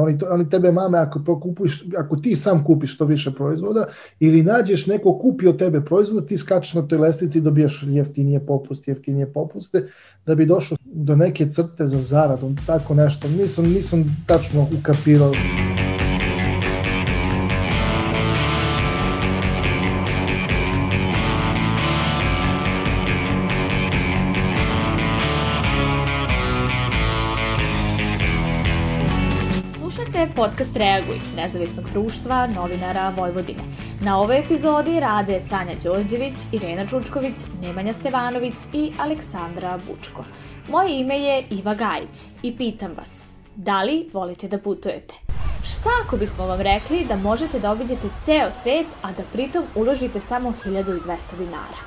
Oni, to, oni tebe mame ako, kupiš, ako ti sam kupiš što više proizvoda ili nađeš neko kupi od tebe proizvoda, ti skačeš na toj lestvici i dobijaš jeftinije popuste, jeftinije popuste, da bi došao do neke crte za zaradu, tako nešto. Nisam, nisam tačno ukapirao. Podcast Reaguj, nezavisnog društva novinara Vojvodine. Na ovoj epizodi rade Sanja Đorđević, Irena Čučković, Nemanja Stevanović i Aleksandra Bučko. Moje ime je Iva Gajić i pitam vas, da li volite da putujete? Šta ako bismo vam rekli da možete da obiđete ceo svet, a da pritom uložite samo 1200 dinara?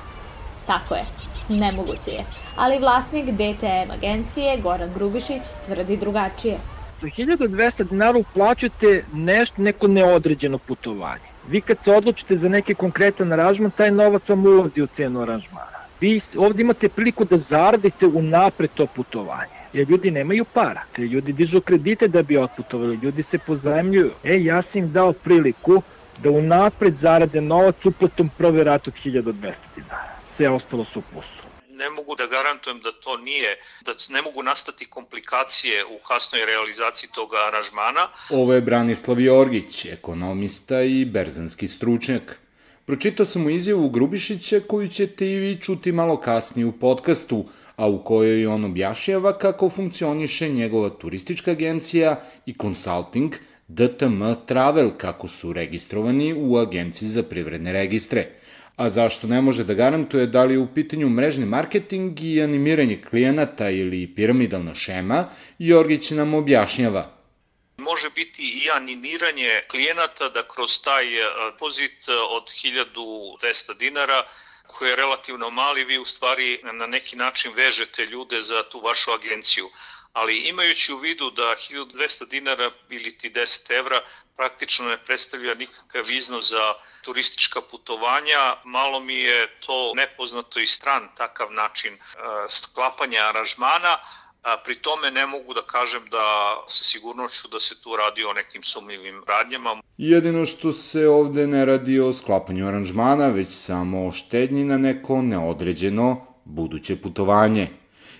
Tako je, nemoguće je. Ali vlasnik DTM agencije Goran Grubišić tvrdi drugačije – Sa 1200 dinara uplaćate nešto, neko neodređeno putovanje. Vi kad se odlučite za neki konkretan aranžman, taj novac vam ulazi u cenu aranžmana. Vi ovde imate priliku da zaradite u napred to putovanje jer ljudi nemaju para. Te ljudi dižu kredite da bi otputovali, ljudi se pozajemljuju. E, ja sam im dao priliku da u napred zarade novac uplatom prve rat od 1200 dinara. Sve ostalo su u plusu ne mogu da garantujem da to nije, da ne mogu nastati komplikacije u kasnoj realizaciji tog aranžmana. Ovo je Branislav Jorgić, ekonomista i berzanski stručnjak. Pročitao sam mu izjavu Grubišića koju ćete i vi čuti malo kasnije u podcastu, a u kojoj on objašnjava kako funkcioniše njegova turistička agencija i consulting DTM Travel kako su registrovani u Agenciji za privredne registre – a zašto ne može da garantuje da li je u pitanju mrežni marketing i animiranje klijenata ili piramidalna šema, Jorgić nam objašnjava. Može biti i animiranje klijenata da kroz taj e, pozit od 1200 dinara koji je relativno mali, vi u stvari na neki način vežete ljude za tu vašu agenciju ali imajući u vidu da 1200 dinara ili ti 10 evra praktično ne predstavlja nikakav iznos za turistička putovanja, malo mi je to nepoznato i stran takav način e, sklapanja aranžmana, a pri tome ne mogu da kažem da sa sigurnošću da se tu radi o nekim sumnjivim radnjama. Jedino što se ovde ne radi o sklapanju aranžmana, već samo o štednji na neko neodređeno buduće putovanje.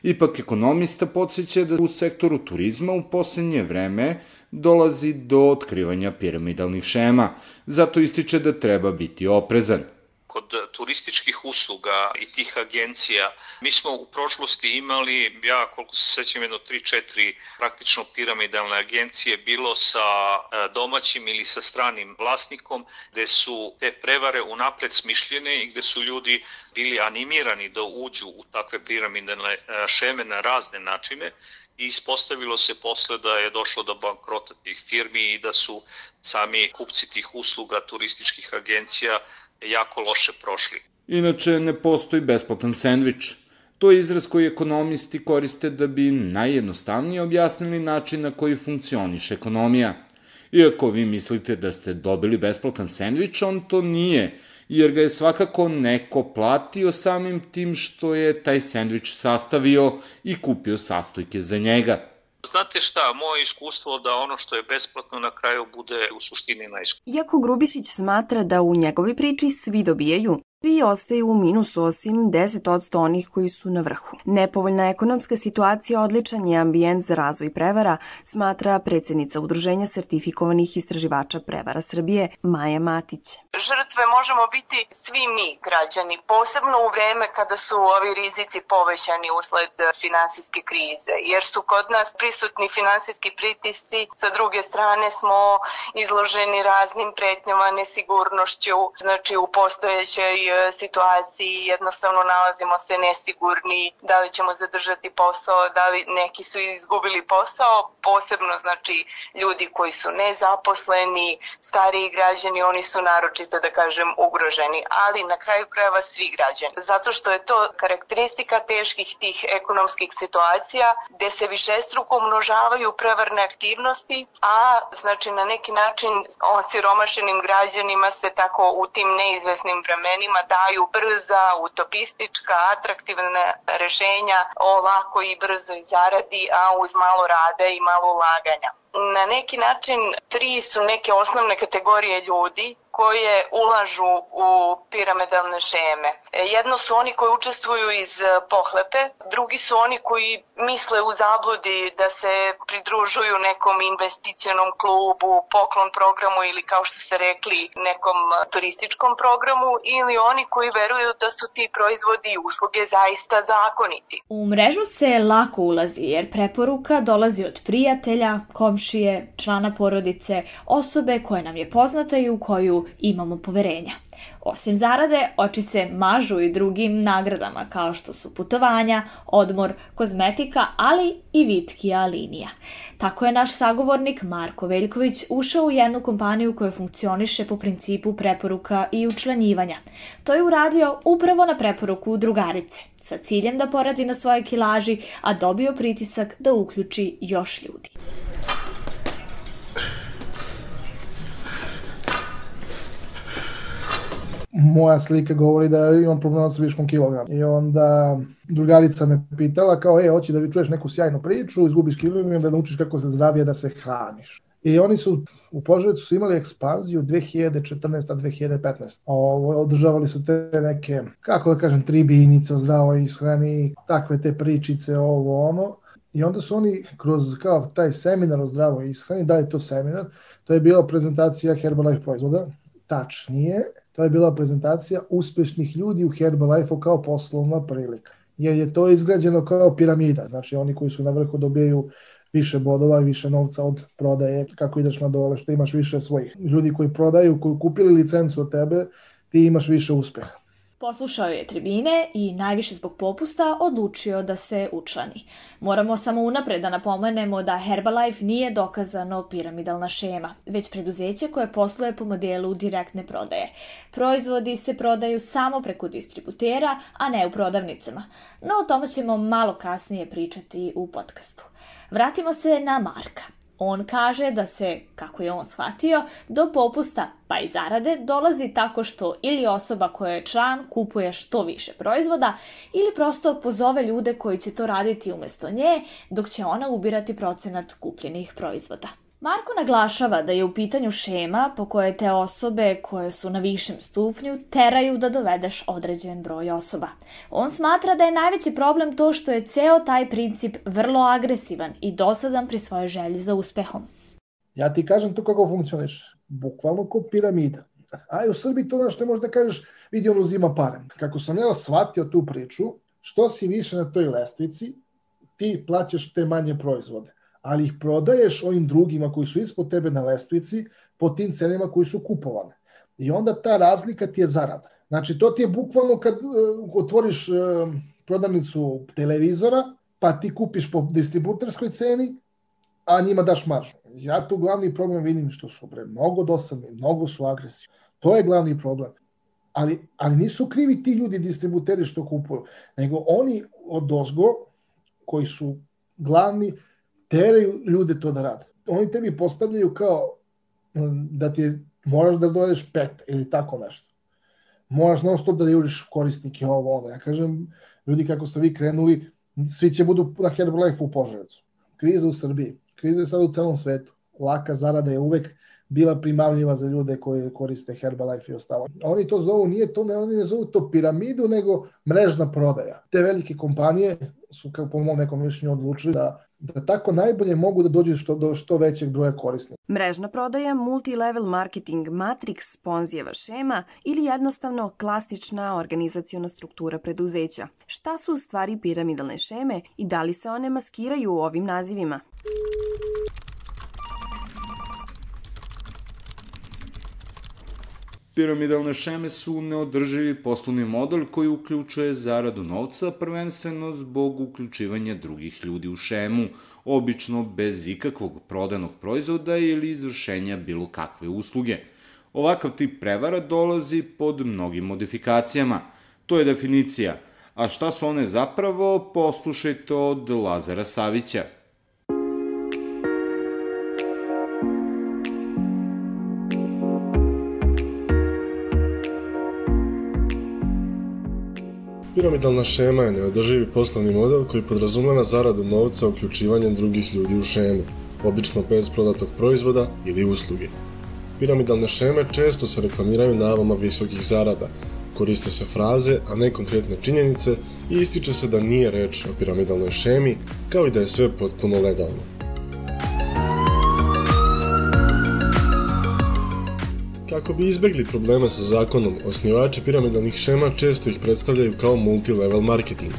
Ipak ekonomista podsjeća da u sektoru turizma u poslednje vreme dolazi do otkrivanja piramidalnih šema, zato ističe da treba biti oprezan kod turističkih usluga i tih agencija, mi smo u prošlosti imali, ja koliko se sećam, jedno 3-4 praktično piramidalne agencije, bilo sa e, domaćim ili sa stranim vlasnikom, gde su te prevare unapred smišljene i gde su ljudi bili animirani da uđu u takve piramidalne e, šeme na razne načine. I ispostavilo se posle da je došlo do bankrota tih firmi i da su sami kupci tih usluga turističkih agencija jako loše prošli. Inače, ne postoji besplatan sendvič. To je izraz koji ekonomisti koriste da bi najjednostavnije objasnili način na koji funkcioniše ekonomija. Iako vi mislite da ste dobili besplatan sendvič, on to nije, jer ga je svakako neko platio samim tim što je taj sendvič sastavio i kupio sastojke za njega. Znate šta, moje iskustvo da ono što je besplatno na kraju bude u suštini najskuplje. Iako Grubišić smatra da u njegovoj priči svi dobijaju, Svi ostaju u minusu osim 10% onih koji su na vrhu. Nepovoljna ekonomska situacija odličan je ambijent za razvoj prevara, smatra predsednica Udruženja sertifikovanih istraživača prevara Srbije Maja Matić. Žrtve možemo biti svi mi građani, posebno u vreme kada su ovi rizici povećani usled finansijske krize, jer su kod nas prisutni finansijski pritisci, sa druge strane smo izloženi raznim pretnjama, nesigurnošću, znači u postojećoj situaciji jednostavno nalazimo se nesigurni, da li ćemo zadržati posao, da li neki su izgubili posao, posebno znači ljudi koji su nezaposleni, stariji građani, oni su naročito da kažem ugroženi, ali na kraju krajeva svi građani. Zato što je to karakteristika teških tih ekonomskih situacija gde se višestruko umnožavaju prevarne aktivnosti, a znači na neki način osiromašenim građanima se tako u tim neizvesnim vremenima ljudima daju brza, utopistička, atraktivna rešenja o lako i brzo i zaradi, a uz malo rada i malo ulaganja. na neki način tri su neke osnovne kategorije ljudi koje ulažu u piramidalne šeme. E, jedno su oni koji učestvuju iz e, pohlepe, drugi su oni koji misle u zabludi da se pridružuju nekom investicionom klubu, poklon programu ili kao što ste rekli nekom e, turističkom programu ili oni koji veruju da su ti proizvodi i usluge zaista zakoniti. U mrežu se lako ulazi jer preporuka dolazi od prijatelja, komšije, člana porodice, osobe koja nam je poznata i u koju imamo poverenja. Osim zarade, oči se mažu i drugim nagradama kao što su putovanja, odmor, kozmetika, ali i vitkija linija. Tako je naš sagovornik Marko Veljković ušao u jednu kompaniju koja funkcioniše po principu preporuka i učlanjivanja. To je uradio upravo na preporuku drugarice, sa ciljem da poradi na svoje kilaži, a dobio pritisak da uključi još ljudi. Moja slika govori da imam problema sa viškom kilograma. I onda drugarica me pitala kao, e, hoći da vi čuješ neku sjajnu priču, izgubiš kilograma, da naučiš kako se zdravije da se hraniš. I oni su u Požarecu su imali ekspanziju 2014-2015. Ovo, održavali su te neke, kako da kažem, tribinice o zdravoj ishrani, takve te pričice, ovo ono. I onda su oni kroz kao taj seminar o zdravoj ishrani, da je to seminar, to je bila prezentacija Herbalife proizvoda, tačnije, To je bila prezentacija uspešnih ljudi u Herbalife-u kao poslovna prilika. Jer je to izgrađeno kao piramida, znači oni koji su na vrhu dobijaju više bodova i više novca od prodaje, kako ideš na dole, što imaš više svojih ljudi koji prodaju, koji kupili licencu od tebe, ti imaš više uspeha. Poslušao je tribine i najviše zbog popusta odlučio da se učlani. Moramo samo unapred da napomenemo da Herbalife nije dokazano piramidalna šema, već preduzeće koje posluje po modelu direktne prodaje. Proizvodi se prodaju samo preko distributera, a ne u prodavnicama. No o tome ćemo malo kasnije pričati u podcastu. Vratimo se na Marka. On kaže da se, kako je on shvatio, do popusta pa i zarade dolazi tako što ili osoba koja je član kupuje što više proizvoda ili prosto pozove ljude koji će to raditi umesto nje dok će ona ubirati procenat kupljenih proizvoda. Marko naglašava da je u pitanju šema po kojoj te osobe koje su na višem stupnju teraju da dovedeš određen broj osoba. On smatra da je najveći problem to što je ceo taj princip vrlo agresivan i dosadan pri svojoj želji za uspehom. Ja ti kažem to kako funkcioniš. Bukvalno ko piramida. A u Srbiji to znaš ne možeš da kažeš vidi on uzima pare. Kako sam ja shvatio tu priču, što si više na toj lestvici, ti plaćaš te manje proizvode ali ih prodaješ ovim drugima koji su ispod tebe na lestvici po tim cenama koji su kupovane. I onda ta razlika ti je zarada. Znači, to ti je bukvalno kad uh, otvoriš uh, prodavnicu televizora, pa ti kupiš po distributerskoj ceni, a njima daš maržu. Ja tu glavni problem vidim što su bre, mnogo dosadni, mnogo su agresivni. To je glavni problem. Ali, ali nisu krivi ti ljudi distributeri što kupuju, nego oni od ozgo, koji su glavni, teraju ljude to da rade. Oni tebi postavljaju kao mm, da ti moraš da dovedeš pet ili tako nešto. Moraš non stop da juriš korisnike ovo ono. Ja kažem, ljudi kako ste vi krenuli, svi će budu na Herbalife u Požarecu. Kriza u Srbiji, kriza je sad u celom svetu. Laka zarada je uvek bila primavljiva za ljude koji koriste Herbalife i ostalo. Oni to zovu, nije to, ne, oni ne zovu to piramidu, nego mrežna prodaja. Te velike kompanije su, kao po mom nekom mišljenju, odlučili da da tako najbolje mogu da dođu što, do što većeg broja korisnika. Mrežna prodaja, multilevel marketing matrix, Ponzijeva šema ili jednostavno klasična organizaciona struktura preduzeća. Šta su u stvari piramidalne šeme i da li se one maskiraju u ovim nazivima? Piramidalne šeme su neodrživi poslovni model koji uključuje zaradu novca prvenstveno zbog uključivanja drugih ljudi u šemu, obično bez ikakvog prodanog proizvoda ili izvršenja bilo kakve usluge. Ovakav tip prevara dolazi pod mnogim modifikacijama. To je definicija. A šta su one zapravo, poslušajte od Lazara Savića. Piramidalna šema je neodrživi poslovni model koji podrazumeva zaradu novca uključivanjem drugih ljudi u šemu. obično bez prodatog proizvoda ili usluge. Piramidalne šeme često se reklamiraju navama visokih zarada, koriste se fraze, a ne konkretne činjenice i ističe se da nije reč o piramidalnoj šemi, kao i da je sve potpuno legalno. Kako bi izbegli probleme sa zakonom, osnivači piramidalnih šema često ih predstavljaju kao multilevel marketing.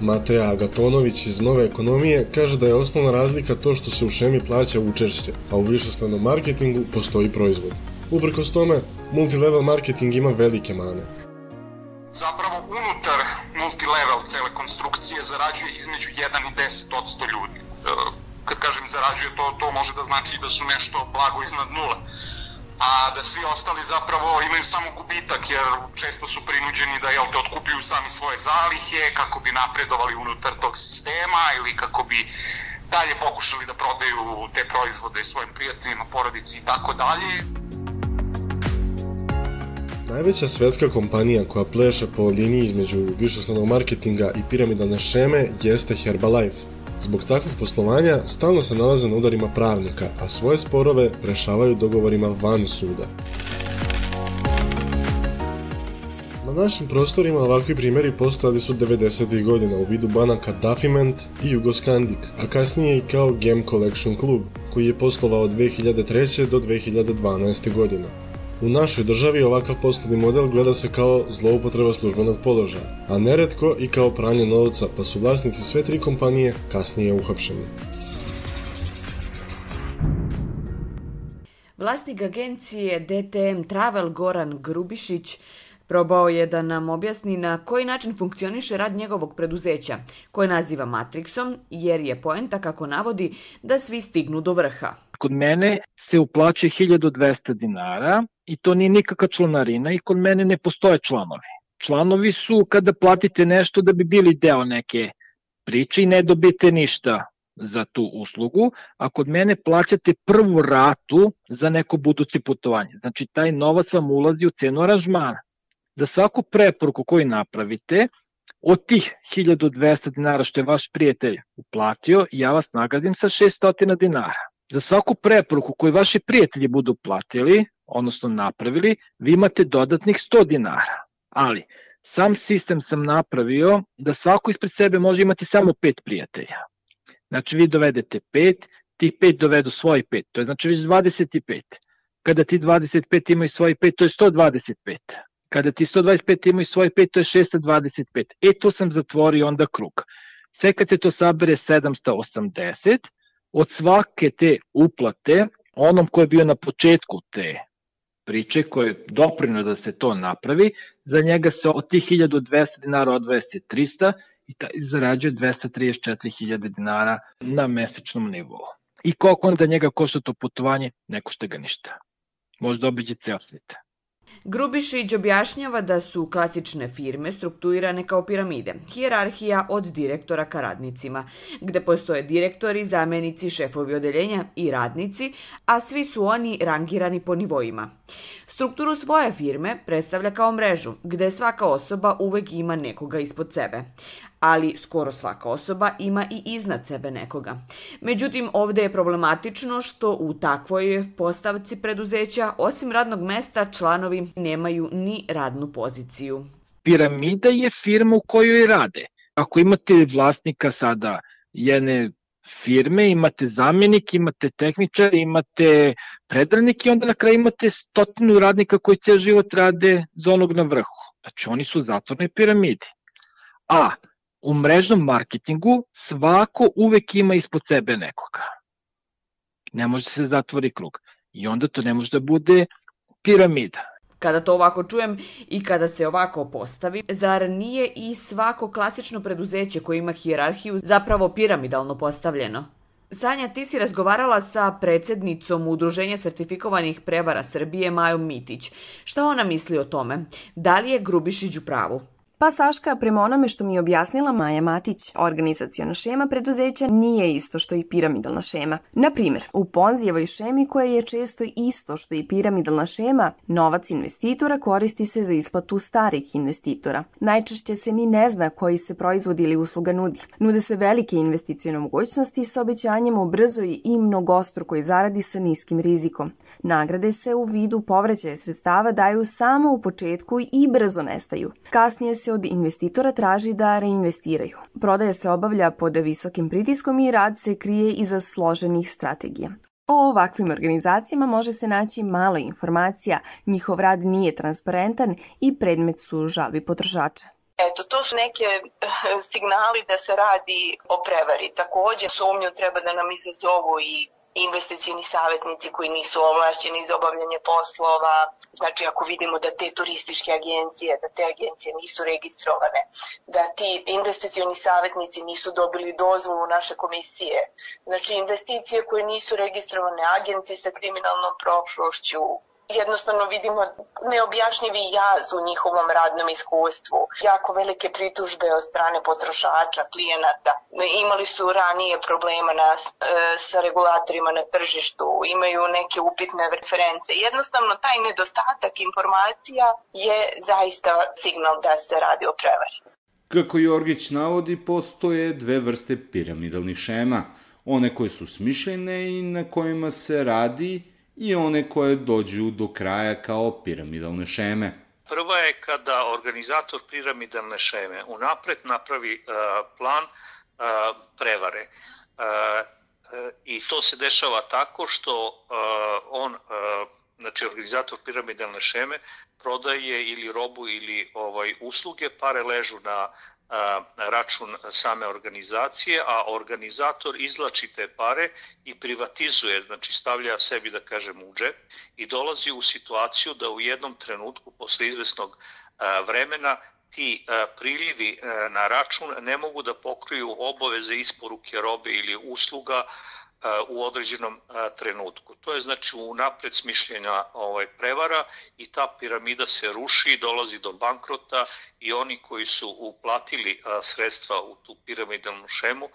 Mateja Agatonović iz Nove ekonomije kaže da je osnovna razlika to što se u šemi plaća učešće, a u višeslanom marketingu postoji proizvod. Uprkos tome, multilevel marketing ima velike mane. Zapravo unutar multilevel cele konstrukcije zarađuje između 1 i 10 odsto ljudi. E, kad kažem zarađuje, to, to može da znači da su nešto blago iznad nule a da svi ostali zapravo imaju samo gubitak jer često su prinuđeni da jel te otkupljuju sami svoje zalihe kako bi napredovali unutar tog sistema ili kako bi dalje pokušali da prodaju te proizvode svojim prijateljima, porodici i tako dalje. Najveća svetska kompanija koja pleše po liniji između višoslovnog marketinga i piramidalne šeme jeste Herbalife – Zbog takvog poslovanja stalno se nalaze na udarima pravnika, a svoje sporove rešavaju dogovorima van suda. Na našim prostorima ovakvi primjeri postojali su 90. godina u vidu banaka Dafiment i Jugoskandik, a kasnije i kao Game Collection Club, koji je poslovao od 2003. do 2012. godine. U našoj državi ovakav poslovni model gleda se kao zloupotreba službenog položaja, a neretko i kao pranje novca, pa su vlasnici sve tri kompanije kasnije uhapšeni. Vlasnik agencije DTM Travel Goran Grubišić Probao je da nam objasni na koji način funkcioniše rad njegovog preduzeća, koje naziva Matrixom, jer je poenta, kako navodi, da svi stignu do vrha. Kod mene se uplaćuje 1200 dinara i to nije nikakva članarina i kod mene ne postoje članovi. Članovi su kada platite nešto da bi bili deo neke priče i ne dobijete ništa za tu uslugu, a kod mene plaćate prvu ratu za neko buduće putovanje. Znači, taj novac vam ulazi u cenu aranžmana. Za svaku preporuku koju napravite, od tih 1200 dinara što je vaš prijatelj uplatio, ja vas nagradim sa 600 dinara. Za svaku preporuku koju vaši prijatelji budu platili, odnosno napravili, vi imate dodatnih 100 dinara. Ali, sam sistem sam napravio da svako ispred sebe može imati samo pet prijatelja. Znači, vi dovedete pet, ti pet dovedu svoji pet, to je znači već 25. Kada ti 25 imaju svoji pet, to je 125. Kada ti 125 imaju svoji pet, to je 625. E, to sam zatvorio onda krug. Sve kad se to sabere 780, od svake te uplate, onom ko je bio na početku te priče, koje je doprino da se to napravi, za njega se od tih 1200 dinara odvaja se 300 i taj zarađuje 234.000 dinara na mesečnom nivou. I koliko onda njega košta to putovanje? Ne košta ga ništa. Možda obiđe ceo svijet. Grubišić objašnjava da su klasične firme strukturirane kao piramide, hijerarhija od direktora ka radnicima, gde postoje direktori, zamenici, šefovi odeljenja i radnici, a svi su oni rangirani po nivoima. Strukturu svoje firme predstavlja kao mrežu, gde svaka osoba uvek ima nekoga ispod sebe, ali skoro svaka osoba ima i iznad sebe nekoga. Međutim, ovde je problematično što u takvoj postavci preduzeća, osim radnog mesta, članovi nemaju ni radnu poziciju. Piramida je firma u kojoj rade. Ako imate vlasnika sada jedne firme, imate zamjenik, imate tehničar, imate predradnik i onda na kraju imate stotinu radnika koji ceo život rade za onog na vrhu. Znači oni su zatvorne piramide. A u mrežnom marketingu svako uvek ima ispod sebe nekoga. Ne može se zatvori krug. I onda to ne može da bude piramida. Kada to ovako čujem i kada se ovako postavi, zar nije i svako klasično preduzeće koje ima hijerarhiju zapravo piramidalno postavljeno? Sanja, ti si razgovarala sa predsednicom Udruženja sertifikovanih prevara Srbije Majom Mitić. Šta ona misli o tome? Da li je Grubišić u pravu? Pa Saška, prema onome što mi je objasnila Maja Matić, organizacijona šema preduzeća nije isto što i piramidalna šema. Na primjer, u Ponzijevoj šemi koja je često isto što i piramidalna šema, novac investitora koristi se za isplatu starih investitora. Najčešće se ni ne zna koji se proizvod ili usluga nudi. Nude se velike investicijone mogućnosti sa obećanjem o brzoj i mnogostrukoj zaradi sa niskim rizikom. Nagrade se u vidu povraćaja sredstava daju samo u početku i brzo nestaju. Kasnije se od investitora traži da reinvestiraju. Prodaja se obavlja pod visokim pritiskom i rad se krije iza složenih strategija. O ovakvim organizacijama može se naći malo informacija, njihov rad nije transparentan i predmet su žalbi potrošača. Eto, to su neke signali da se radi o prevari. Takođe, sumnju treba da nam izazovu i investicijni savjetnici koji nisu ovlašćeni za obavljanje poslova, znači ako vidimo da te turističke agencije, da te agencije nisu registrovane, da ti investicijni savjetnici nisu dobili dozvolu naše komisije, znači investicije koje nisu registrovane, agenti sa kriminalnom prošlošću, jednostavno vidimo neobjašnjivi jaz u njihovom radnom iskustvu. Jako velike pritužbe od strane potrošača, klijenata. Imali su ranije problema na, e, sa regulatorima na tržištu, imaju neke upitne reference. Jednostavno, taj nedostatak informacija je zaista signal da se radi o prevari. Kako Jorgić navodi, postoje dve vrste piramidalnih šema. One koje su smišljene i na kojima se radi i one koje dođu do kraja kao piramidalne šeme. Prva je kada organizator piramidalne šeme unapred napravi uh, plan uh, prevare. Uh, I to se dešava tako što on, znači organizator piramidalne šeme, prodaje ili robu ili ovaj usluge, pare ležu na račun same organizacije, a organizator izlači te pare i privatizuje, znači stavlja sebi, da kažem, u džep i dolazi u situaciju da u jednom trenutku, posle izvesnog vremena, ti priljivi na račun ne mogu da pokriju obaveze isporuke robe ili usluga u određenom trenutku. To je znači u napred smišljenja ovaj, prevara i ta piramida se ruši, dolazi do bankrota i oni koji su uplatili sredstva u tu piramidalnu šemu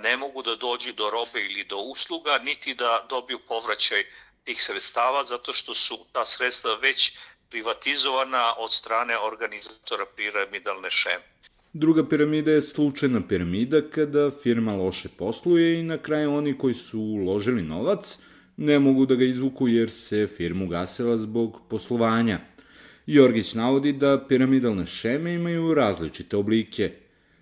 ne mogu da dođu do robe ili do usluga, niti da dobiju povraćaj tih sredstava, zato što su ta sredstva već privatizovana od strane organizatora piramidalne šeme. Druga piramida je slučajna piramida kada firma loše posluje i na kraju oni koji su uložili novac ne mogu da ga izvuku jer se firmu gasila zbog poslovanja. Jorgić navodi da piramidalne šeme imaju različite oblike.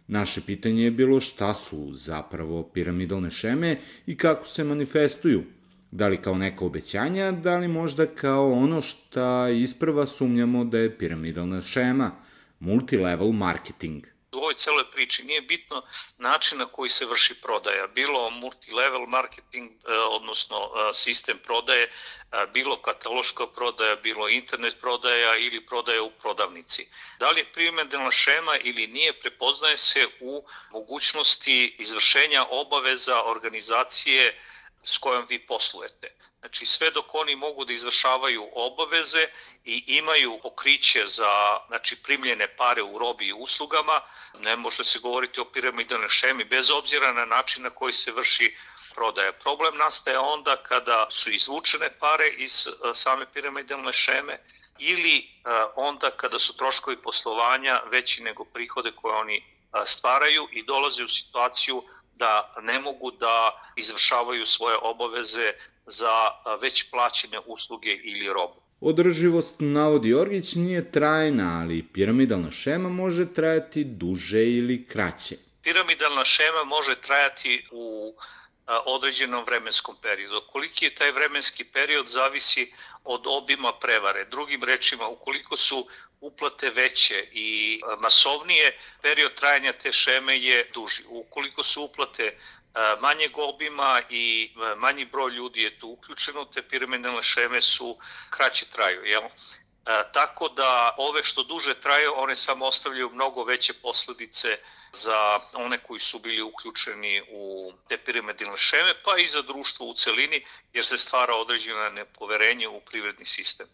Naše pitanje je bilo šta su zapravo piramidalne šeme i kako se manifestuju. Da li kao neka obećanja, da li možda kao ono šta isprva sumnjamo da je piramidalna šema, multilevel marketing u ovoj celoj priči nije bitno način na koji se vrši prodaja, bilo multilevel marketing, e, odnosno e, sistem prodaje, e, bilo kataloška prodaja, bilo internet prodaja ili prodaja u prodavnici. Da li je primedelna šema ili nije, prepoznaje se u mogućnosti izvršenja obaveza organizacije s kojom vi poslujete. Znači sve dok oni mogu da izvršavaju obaveze i imaju pokriće za znači, primljene pare u robi i uslugama, ne može se govoriti o piramidalnoj šemi bez obzira na način na koji se vrši prodaja. Problem nastaje onda kada su izvučene pare iz e, same piramidalne šeme ili e, onda kada su troškovi poslovanja veći nego prihode koje oni e, stvaraju i dolaze u situaciju da ne mogu da izvršavaju svoje obaveze za već plaćene usluge ili robu. Održivost, navodi Orgić, nije trajna, ali piramidalna šema može trajati duže ili kraće. Piramidalna šema može trajati u određenom vremenskom periodu. Koliki je taj vremenski period zavisi od obima prevare. Drugim rečima, ukoliko su uplate veće i masovnije, period trajanja te šeme je duži. Ukoliko su uplate manjeg obima i manji broj ljudi je tu uključeno, te piramidalne šeme su kraće traju. Jel? E, tako da ove što duže traju, one samo ostavljaju mnogo veće posledice za one koji su bili uključeni u te piramidalne šeme, pa i za društvo u celini, jer se stvara određeno nepoverenje u privredni sistem.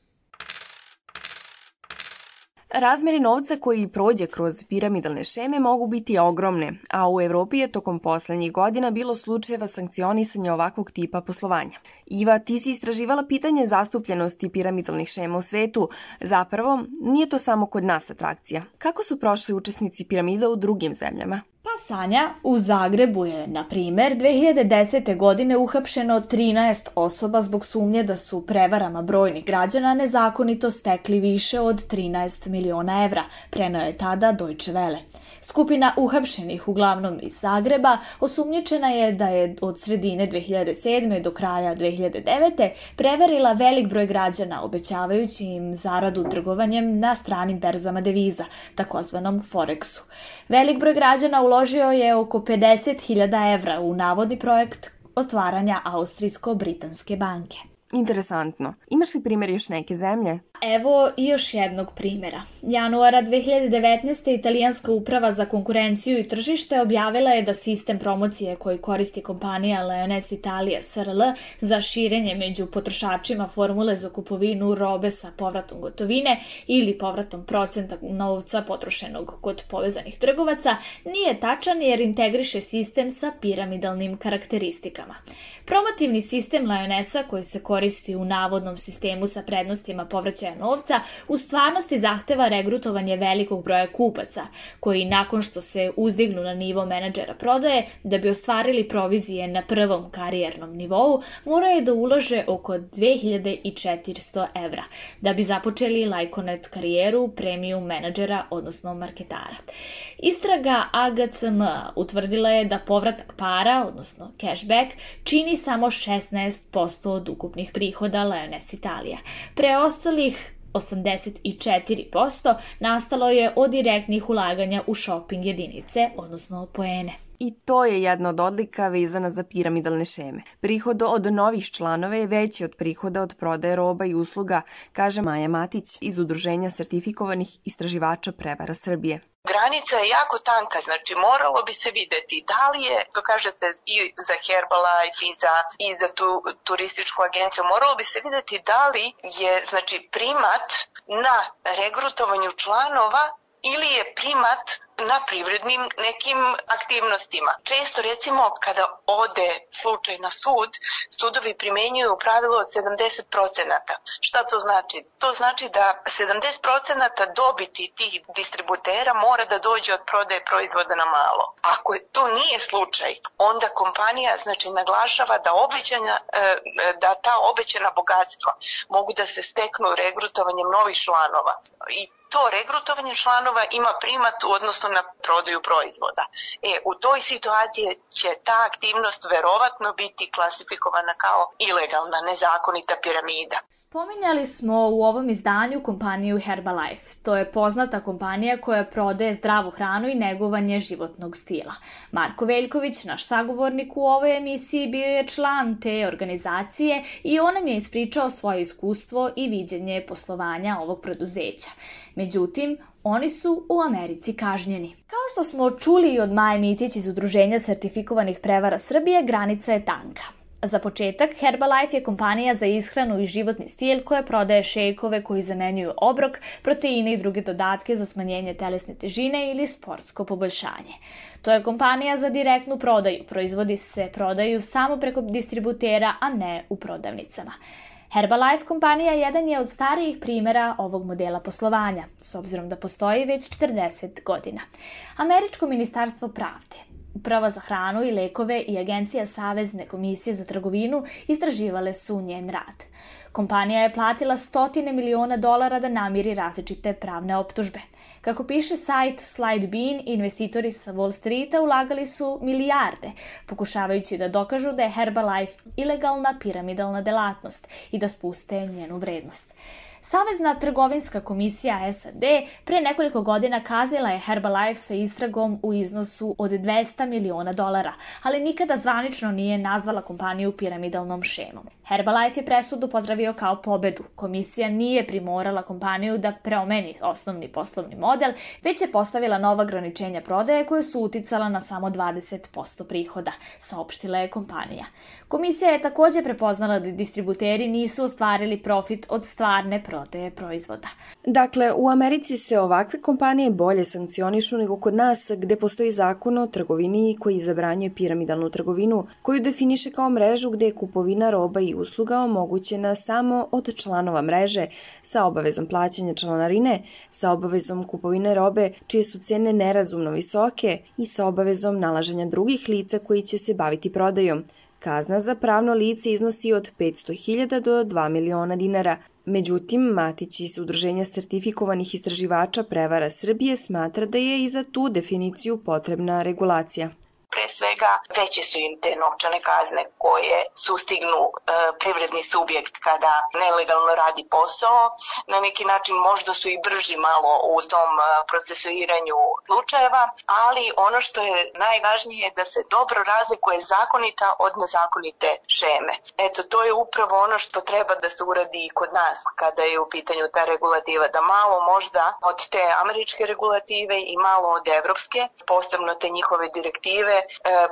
Razmere novca koji prođe kroz piramidalne šeme mogu biti ogromne, a u Evropi je tokom poslednjih godina bilo slučajeva sankcionisanja ovakvog tipa poslovanja. Iva, ti si istraživala pitanje zastupljenosti piramidalnih šema u svetu. Zapravo, nije to samo kod nas atrakcija. Kako su prošli učesnici piramida u drugim zemljama? Pa Sanja, u Zagrebu je, na primer, 2010. godine uhapšeno 13 osoba zbog sumnje da su prevarama brojnih građana nezakonito stekli više od 13 miliona evra, prenao je tada Deutsche Welle. Skupina uhapšenih, uglavnom iz Zagreba, osumnjičena je da je od sredine 2007. do kraja 2009. preverila velik broj građana, obećavajući im zaradu trgovanjem na stranim berzama deviza, takozvanom Forexu. Velik broj građana uložio je oko 50.000 evra u navodni projekt otvaranja Austrijsko-Britanske banke. Interesantno. Imaš li primjer još neke zemlje? Evo još jednog primjera. Januara 2019. Italijanska uprava za konkurenciju i tržište objavila je da sistem promocije koji koristi kompanija Leones Italia SRL za širenje među potrošačima formule za kupovinu robe sa povratom gotovine ili povratom procenta novca potrošenog kod povezanih trgovaca nije tačan jer integriše sistem sa piramidalnim karakteristikama. Promotivni sistem Lionesa koji se koristi u navodnom sistemu sa prednostima povraćaja novca u stvarnosti zahteva regrutovanje velikog broja kupaca koji nakon što se uzdignu na nivo menadžera prodaje da bi ostvarili provizije na prvom karijernom nivou moraju da ulože oko 2400 evra da bi započeli Lajkonet karijeru premium menadžera odnosno marketara. Istraga AGCM utvrdila je da povratak para, odnosno cashback, čini samo 16% od ukupnih prihoda Leones Italija. Preostalih 84% nastalo je od direktnih ulaganja u shopping jedinice, odnosno poene. I to je jedna od odlika vezana za piramidalne šeme. Prihod od novih članova je veći od prihoda od prodaje roba i usluga, kaže Maja Matić iz Udruženja sertifikovanih istraživača prevara Srbije. Granica je jako tanka, znači moralo bi se videti da li je, to kažete i za Herbalife i za, i za tu turističku agenciju, moralo bi se videti da li je znači primat na regrutovanju članova ili je primat na privrednim nekim aktivnostima. Često recimo kada ode slučaj na sud, sudovi primenjuju pravilo od 70%. Šta to znači? To znači da 70% dobiti tih distributera mora da dođe od prodaje proizvoda na malo. Ako to nije slučaj, onda kompanija znači naglašava da obećanja e, da ta obećana bogatstva mogu da se steknu regrutovanjem novih članova. I to regrutovanje članova ima primat u odnosu na prodaju proizvoda. E, u toj situaciji će ta aktivnost verovatno biti klasifikovana kao ilegalna, nezakonita piramida. Spominjali smo u ovom izdanju kompaniju Herbalife. To je poznata kompanija koja prodaje zdravu hranu i negovanje životnog stila. Marko Veljković, naš sagovornik u ovoj emisiji, bio je član te organizacije i on nam je ispričao svoje iskustvo i viđenje poslovanja ovog preduzeća. Međutim, oni su u Americi kažnjeni. Kao što smo čuli i od Maje Mitić iz Udruženja sertifikovanih prevara Srbije, granica je tanka. Za početak, Herbalife je kompanija za ishranu i životni stil koja prodaje šejkove koji zamenjuju obrok, proteine i druge dodatke za smanjenje telesne težine ili sportsko poboljšanje. To je kompanija za direktnu prodaju. Proizvodi se prodaju samo preko distributera, a ne u prodavnicama. Herbalife kompanija jedan je od starijih primera ovog modela poslovanja, s obzirom da postoji već 40 godina. Američko ministarstvo pravde, Uprava za hranu i lekove i Agencija Savezne komisije za trgovinu istraživale su njen rad. Kompanija je platila stotine miliona dolara da namiri različite pravne optužbe. Kako piše sajt Slidebean, investitori sa Wall Streeta ulagali su milijarde, pokušavajući da dokažu da je Herbalife ilegalna piramidalna delatnost i da spuste njenu vrednost. Savezna trgovinska komisija SAD pre nekoliko godina kaznila je Herbalife sa istragom u iznosu od 200 miliona dolara, ali nikada zvanično nije nazvala kompaniju piramidalnom šemom. Herbalife je presudu pozdravio kao pobedu. Komisija nije primorala kompaniju da preomeni osnovni poslovni model, već je postavila nova ograničenja prodaje koje su uticala na samo 20% prihoda, saopštila je kompanija. Komisija je takođe prepoznala da distributeri nisu ostvarili profit od stvarne prodaje proizvoda. Dakle, u Americi se ovakve kompanije bolje sankcionišu nego kod nas gde postoji zakon o trgovini koji zabranjuje piramidalnu trgovinu koju definiše kao mrežu gde je kupovina roba i usluga omogućena samo od članova mreže sa obavezom plaćanja članarine, sa obavezom kupovine robe čije su cene nerazumno visoke i sa obavezom nalaženja drugih lica koji će se baviti prodajom. Kazna za pravno lice iznosi od 500.000 do 2 miliona dinara. Međutim, Matić iz Udruženja sertifikovanih istraživača prevara Srbije smatra da je i za tu definiciju potrebna regulacija pre svega veće su im te novčane kazne koje sustignu e, privredni subjekt kada nelegalno radi posao. Na neki način možda su i brži malo u tom e, procesuiranju slučajeva, ali ono što je najvažnije je da se dobro razlikuje zakonita od nezakonite šeme. Eto, to je upravo ono što treba da se uradi i kod nas kada je u pitanju ta regulativa, da malo možda od te američke regulative i malo od evropske, posebno te njihove direktive,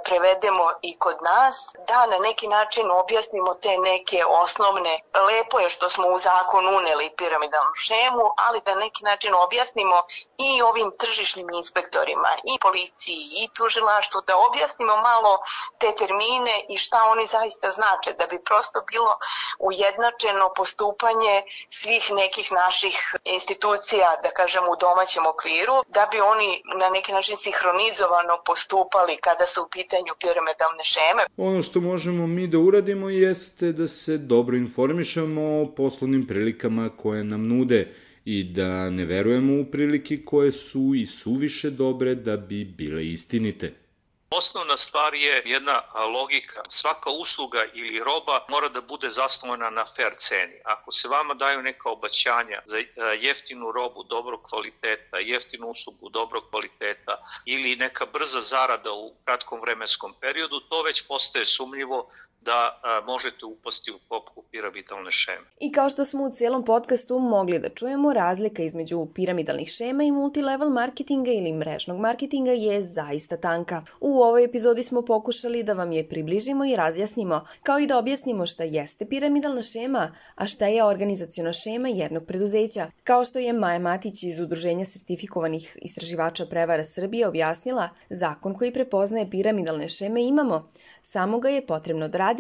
prevedemo i kod nas, da na neki način objasnimo te neke osnovne, lepo je što smo u zakon uneli piramidalnu šemu, ali da na neki način objasnimo i ovim tržišnim inspektorima, i policiji, i tužilaštvu, da objasnimo malo te termine i šta oni zaista znače, da bi prosto bilo ujednačeno postupanje svih nekih naših institucija, da kažem u domaćem okviru, da bi oni na neki način sinhronizovano postupali kada su u pitanju piramidalne šeme. Ono što možemo mi da uradimo jeste da se dobro informišemo o poslovnim prilikama koje nam nude i da ne verujemo u prilike koje su i suviše dobre da bi bile istinite. Osnovna stvar je jedna logika. Svaka usluga ili roba mora da bude zasnovana na fair ceni. Ako se vama daju neka obaćanja za jeftinu robu dobrog kvaliteta, jeftinu uslugu dobrog kvaliteta ili neka brza zarada u kratkom vremenskom periodu, to već postaje sumnjivo da a, možete upasti u popku piramidalne šeme. I kao što smo u cijelom podcastu mogli da čujemo, razlika između piramidalnih šema i multilevel marketinga ili mrežnog marketinga je zaista tanka. U ovoj epizodi smo pokušali da vam je približimo i razjasnimo, kao i da objasnimo šta jeste piramidalna šema, a šta je organizacijona šema jednog preduzeća. Kao što je Maja Matić iz Udruženja sertifikovanih istraživača prevara Srbije objasnila, zakon koji prepoznaje piramidalne šeme imamo, samo ga je potrebno odraditi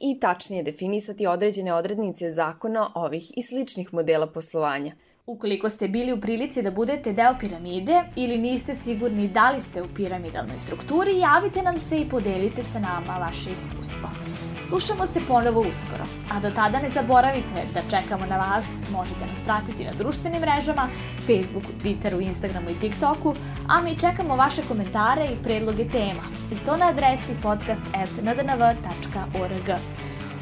i tačnije definisati određene odrednice zakona ovih i sličnih modela poslovanja. Ukoliko ste bili u prilici da budete deo piramide ili niste sigurni da li ste u piramidalnoj strukturi, javite nam se i podelite sa nama vaše iskustvo. Slušamo se ponovo uskoro, a do tada ne zaboravite da čekamo na vas, možete nas pratiti na društvenim mrežama, Facebooku, Twitteru, Instagramu i TikToku, a mi čekamo vaše komentare i predloge tema, i to na adresi podcast.ndnv.org.